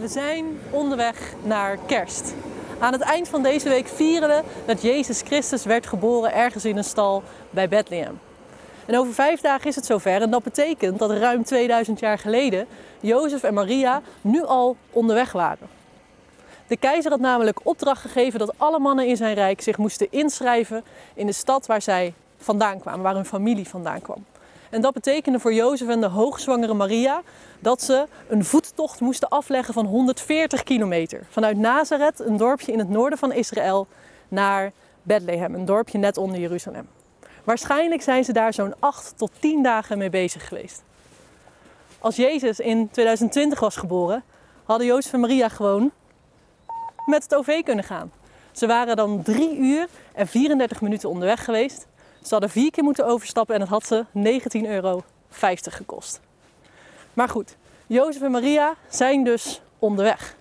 We zijn onderweg naar kerst. Aan het eind van deze week vieren we dat Jezus Christus werd geboren ergens in een stal bij Bethlehem. En over vijf dagen is het zover en dat betekent dat ruim 2000 jaar geleden Jozef en Maria nu al onderweg waren. De keizer had namelijk opdracht gegeven dat alle mannen in zijn rijk zich moesten inschrijven in de stad waar zij vandaan kwamen, waar hun familie vandaan kwam. En dat betekende voor Jozef en de hoogzwangere Maria dat ze een voettocht moesten afleggen van 140 kilometer. Vanuit Nazareth, een dorpje in het noorden van Israël, naar Bethlehem, een dorpje net onder Jeruzalem. Waarschijnlijk zijn ze daar zo'n 8 tot 10 dagen mee bezig geweest. Als Jezus in 2020 was geboren, hadden Jozef en Maria gewoon met het OV kunnen gaan. Ze waren dan 3 uur en 34 minuten onderweg geweest. Ze hadden vier keer moeten overstappen en het had ze 19,50 euro gekost. Maar goed, Jozef en Maria zijn dus onderweg.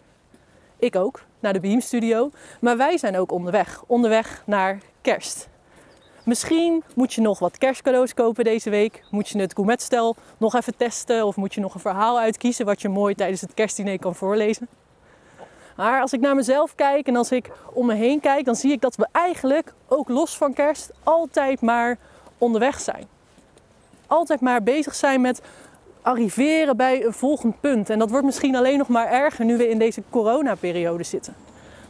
Ik ook, naar de Beam Studio. Maar wij zijn ook onderweg. Onderweg naar kerst. Misschien moet je nog wat kerstcadeaus kopen deze week. Moet je het gourmetstel nog even testen. Of moet je nog een verhaal uitkiezen wat je mooi tijdens het kerstdiner kan voorlezen. Maar als ik naar mezelf kijk en als ik om me heen kijk, dan zie ik dat we eigenlijk, ook los van kerst, altijd maar onderweg zijn. Altijd maar bezig zijn met arriveren bij een volgend punt. En dat wordt misschien alleen nog maar erger nu we in deze coronaperiode zitten.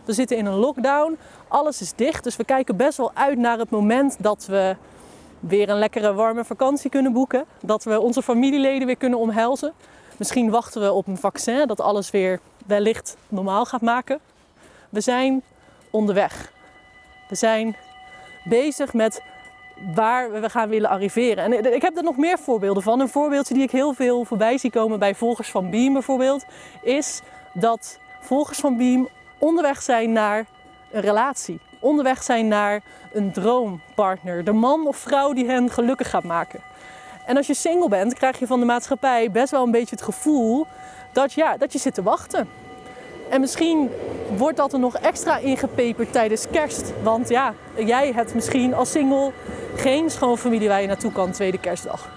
We zitten in een lockdown, alles is dicht, dus we kijken best wel uit naar het moment dat we weer een lekkere warme vakantie kunnen boeken. Dat we onze familieleden weer kunnen omhelzen. Misschien wachten we op een vaccin dat alles weer wellicht normaal gaat maken. We zijn onderweg. We zijn bezig met waar we gaan willen arriveren. En ik heb er nog meer voorbeelden van. Een voorbeeldje die ik heel veel voorbij zie komen bij volgers van Beam bijvoorbeeld, is dat volgers van Beam onderweg zijn naar een relatie. Onderweg zijn naar een droompartner. De man of vrouw die hen gelukkig gaat maken. En als je single bent, krijg je van de maatschappij best wel een beetje het gevoel dat, ja, dat je zit te wachten. En misschien wordt dat er nog extra ingepeperd tijdens kerst. Want ja, jij hebt misschien als single geen schoonfamilie waar je naartoe kan tweede kerstdag.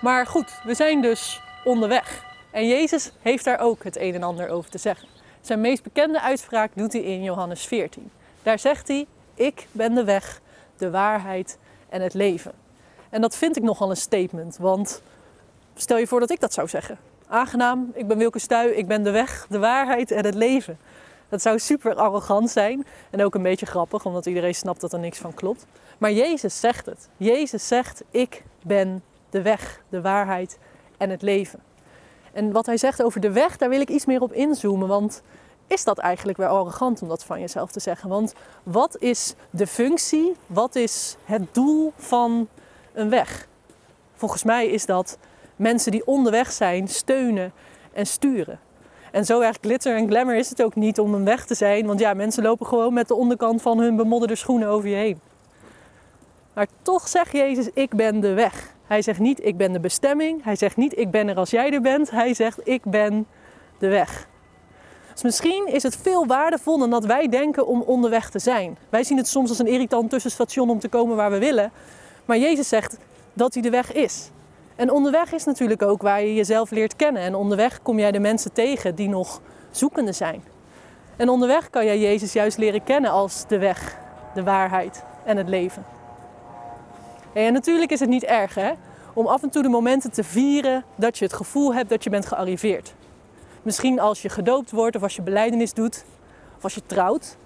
Maar goed, we zijn dus onderweg. En Jezus heeft daar ook het een en ander over te zeggen. Zijn meest bekende uitspraak doet hij in Johannes 14. Daar zegt hij: Ik ben de weg, de waarheid en het leven. En dat vind ik nogal een statement, want stel je voor dat ik dat zou zeggen. Aangenaam, ik ben Wilke Stuy, ik ben de weg, de waarheid en het leven. Dat zou super arrogant zijn en ook een beetje grappig, omdat iedereen snapt dat er niks van klopt. Maar Jezus zegt het. Jezus zegt: Ik ben de weg, de waarheid en het leven. En wat hij zegt over de weg, daar wil ik iets meer op inzoomen. Want is dat eigenlijk wel arrogant om dat van jezelf te zeggen? Want wat is de functie, wat is het doel van een weg? Volgens mij is dat mensen die onderweg zijn steunen en sturen. En zo erg glitter en glamour is het ook niet om een weg te zijn. Want ja, mensen lopen gewoon met de onderkant van hun bemodderde schoenen over je heen. Maar toch zegt Jezus, ik ben de weg. Hij zegt niet, ik ben de bestemming. Hij zegt niet, ik ben er als jij er bent. Hij zegt, ik ben de weg. Dus misschien is het veel waardevoller dan dat wij denken om onderweg te zijn. Wij zien het soms als een irritant tussenstation om te komen waar we willen. Maar Jezus zegt dat hij de weg is. En onderweg is natuurlijk ook waar je jezelf leert kennen. En onderweg kom jij de mensen tegen die nog zoekende zijn. En onderweg kan jij Jezus juist leren kennen als de weg, de waarheid en het leven. En natuurlijk is het niet erg hè, om af en toe de momenten te vieren dat je het gevoel hebt dat je bent gearriveerd. Misschien als je gedoopt wordt of als je beleidenis doet of als je trouwt.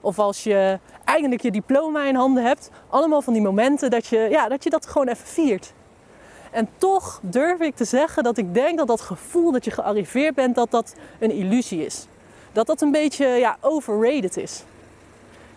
Of als je eindelijk je diploma in handen hebt. Allemaal van die momenten dat je, ja, dat, je dat gewoon even viert. En toch durf ik te zeggen dat ik denk dat dat gevoel dat je gearriveerd bent, dat dat een illusie is. Dat dat een beetje ja, overrated is.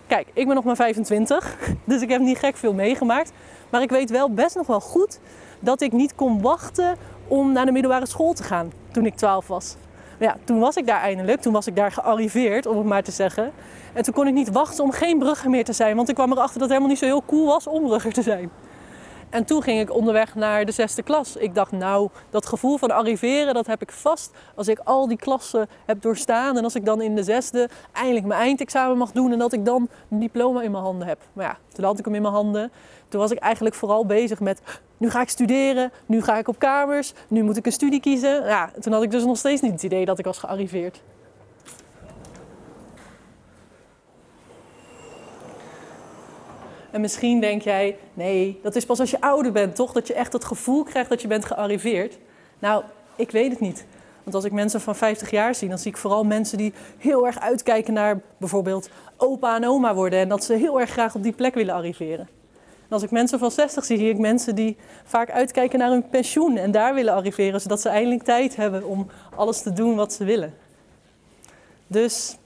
Kijk, ik ben nog maar 25, dus ik heb niet gek veel meegemaakt. Maar ik weet wel best nog wel goed dat ik niet kon wachten om naar de middelbare school te gaan toen ik 12 was. ja, toen was ik daar eindelijk, toen was ik daar gearriveerd, om het maar te zeggen. En toen kon ik niet wachten om geen brugger meer te zijn, want ik kwam erachter dat het helemaal niet zo heel cool was om brugger te zijn. En toen ging ik onderweg naar de zesde klas. Ik dacht, nou, dat gevoel van arriveren, dat heb ik vast als ik al die klassen heb doorstaan. En als ik dan in de zesde eindelijk mijn eindexamen mag doen en dat ik dan een diploma in mijn handen heb. Maar ja, toen had ik hem in mijn handen. Toen was ik eigenlijk vooral bezig met, nu ga ik studeren, nu ga ik op kamers, nu moet ik een studie kiezen. Ja, toen had ik dus nog steeds niet het idee dat ik was gearriveerd. En misschien denk jij, nee, dat is pas als je ouder bent, toch? Dat je echt het gevoel krijgt dat je bent gearriveerd. Nou, ik weet het niet. Want als ik mensen van 50 jaar zie, dan zie ik vooral mensen die heel erg uitkijken naar bijvoorbeeld opa en oma worden. En dat ze heel erg graag op die plek willen arriveren. En als ik mensen van 60 zie, zie ik mensen die vaak uitkijken naar hun pensioen en daar willen arriveren, zodat ze eindelijk tijd hebben om alles te doen wat ze willen. Dus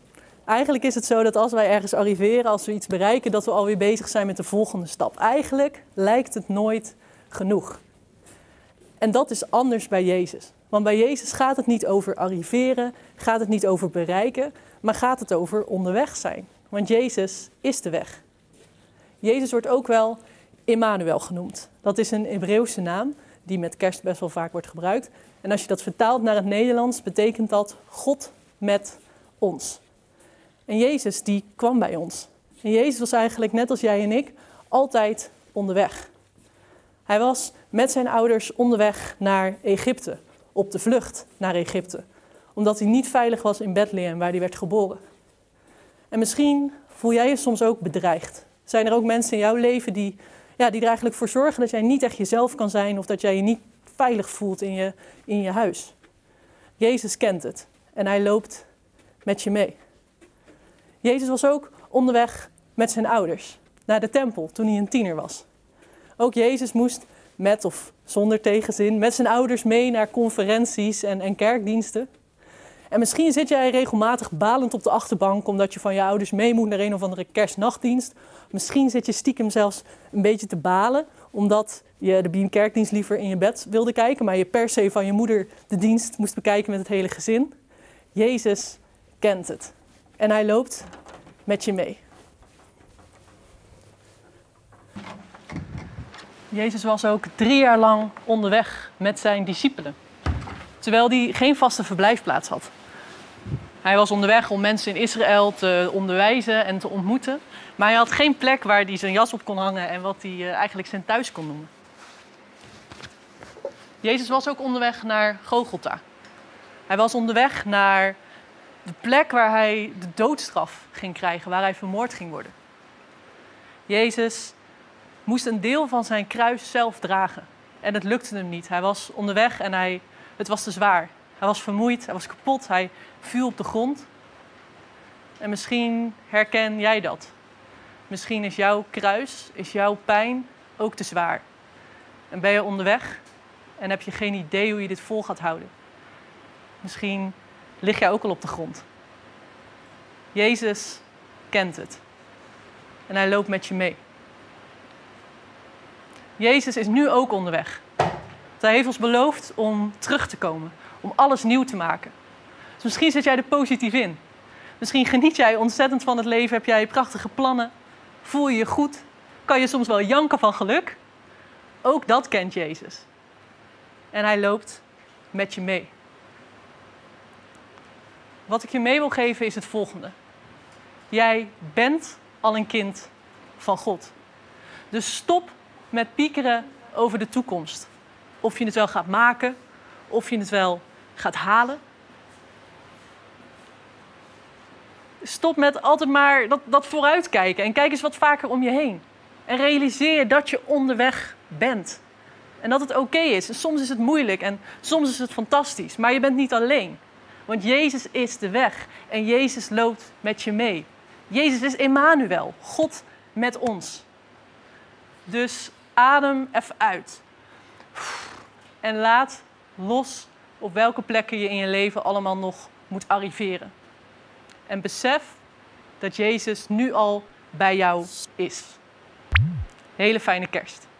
eigenlijk is het zo dat als wij ergens arriveren, als we iets bereiken, dat we alweer bezig zijn met de volgende stap. Eigenlijk lijkt het nooit genoeg. En dat is anders bij Jezus. Want bij Jezus gaat het niet over arriveren, gaat het niet over bereiken, maar gaat het over onderweg zijn. Want Jezus is de weg. Jezus wordt ook wel Immanuel genoemd. Dat is een Hebreeuwse naam die met kerst best wel vaak wordt gebruikt. En als je dat vertaalt naar het Nederlands, betekent dat God met ons. En Jezus die kwam bij ons. En Jezus was eigenlijk net als jij en ik altijd onderweg. Hij was met zijn ouders onderweg naar Egypte, op de vlucht naar Egypte, omdat hij niet veilig was in Bethlehem, waar hij werd geboren. En misschien voel jij je soms ook bedreigd. Zijn er ook mensen in jouw leven die, ja, die er eigenlijk voor zorgen dat jij niet echt jezelf kan zijn of dat jij je niet veilig voelt in je, in je huis? Jezus kent het en hij loopt met je mee. Jezus was ook onderweg met zijn ouders naar de tempel toen hij een tiener was. Ook Jezus moest met of zonder tegenzin met zijn ouders mee naar conferenties en, en kerkdiensten. En misschien zit jij regelmatig balend op de achterbank omdat je van je ouders mee moet naar een of andere kerstnachtdienst. Misschien zit je stiekem zelfs een beetje te balen omdat je de Bien Kerkdienst liever in je bed wilde kijken, maar je per se van je moeder de dienst moest bekijken met het hele gezin. Jezus kent het en hij loopt met je mee. Jezus was ook drie jaar lang onderweg met zijn discipelen, terwijl hij geen vaste verblijfplaats had. Hij was onderweg om mensen in Israël te onderwijzen en te ontmoeten, maar hij had geen plek waar hij zijn jas op kon hangen en wat hij eh, eigenlijk zijn thuis kon noemen. Jezus was ook onderweg naar Gogolta. Hij was onderweg naar de plek waar hij de doodstraf ging krijgen, waar hij vermoord ging worden. Jezus moest een deel van zijn kruis zelf dragen. En het lukte hem niet. Hij was onderweg en hij, het was te zwaar. Hij was vermoeid, hij was kapot, hij viel op de grond. En misschien herken jij dat. Misschien is jouw kruis, is jouw pijn ook te zwaar. En ben je onderweg en heb je geen idee hoe je dit vol gaat houden. Misschien lig jij ook al op de grond. Jezus kent het. En hij loopt met je mee. Jezus is nu ook onderweg. Hij heeft ons beloofd om terug te komen, om alles nieuw te maken. Dus misschien zit jij er positief in. Misschien geniet jij ontzettend van het leven, heb jij prachtige plannen, voel je je goed, kan je soms wel janken van geluk. Ook dat kent Jezus. En hij loopt met je mee. Wat ik je mee wil geven is het volgende. Jij bent al een kind van God. Dus stop met piekeren over de toekomst. Of je het wel gaat maken, of je het wel gaat halen. Stop met altijd maar dat, dat vooruitkijken en kijk eens wat vaker om je heen. En realiseer dat je onderweg bent. En dat het oké is. En soms is het moeilijk en soms is het fantastisch. Maar je bent niet alleen. Want Jezus is de weg en Jezus loopt met je mee. Jezus is Emmanuel, God met ons. Dus adem even uit. En laat los op welke plekken je in je leven allemaal nog moet arriveren. En besef dat Jezus nu al bij jou is. Hele fijne kerst.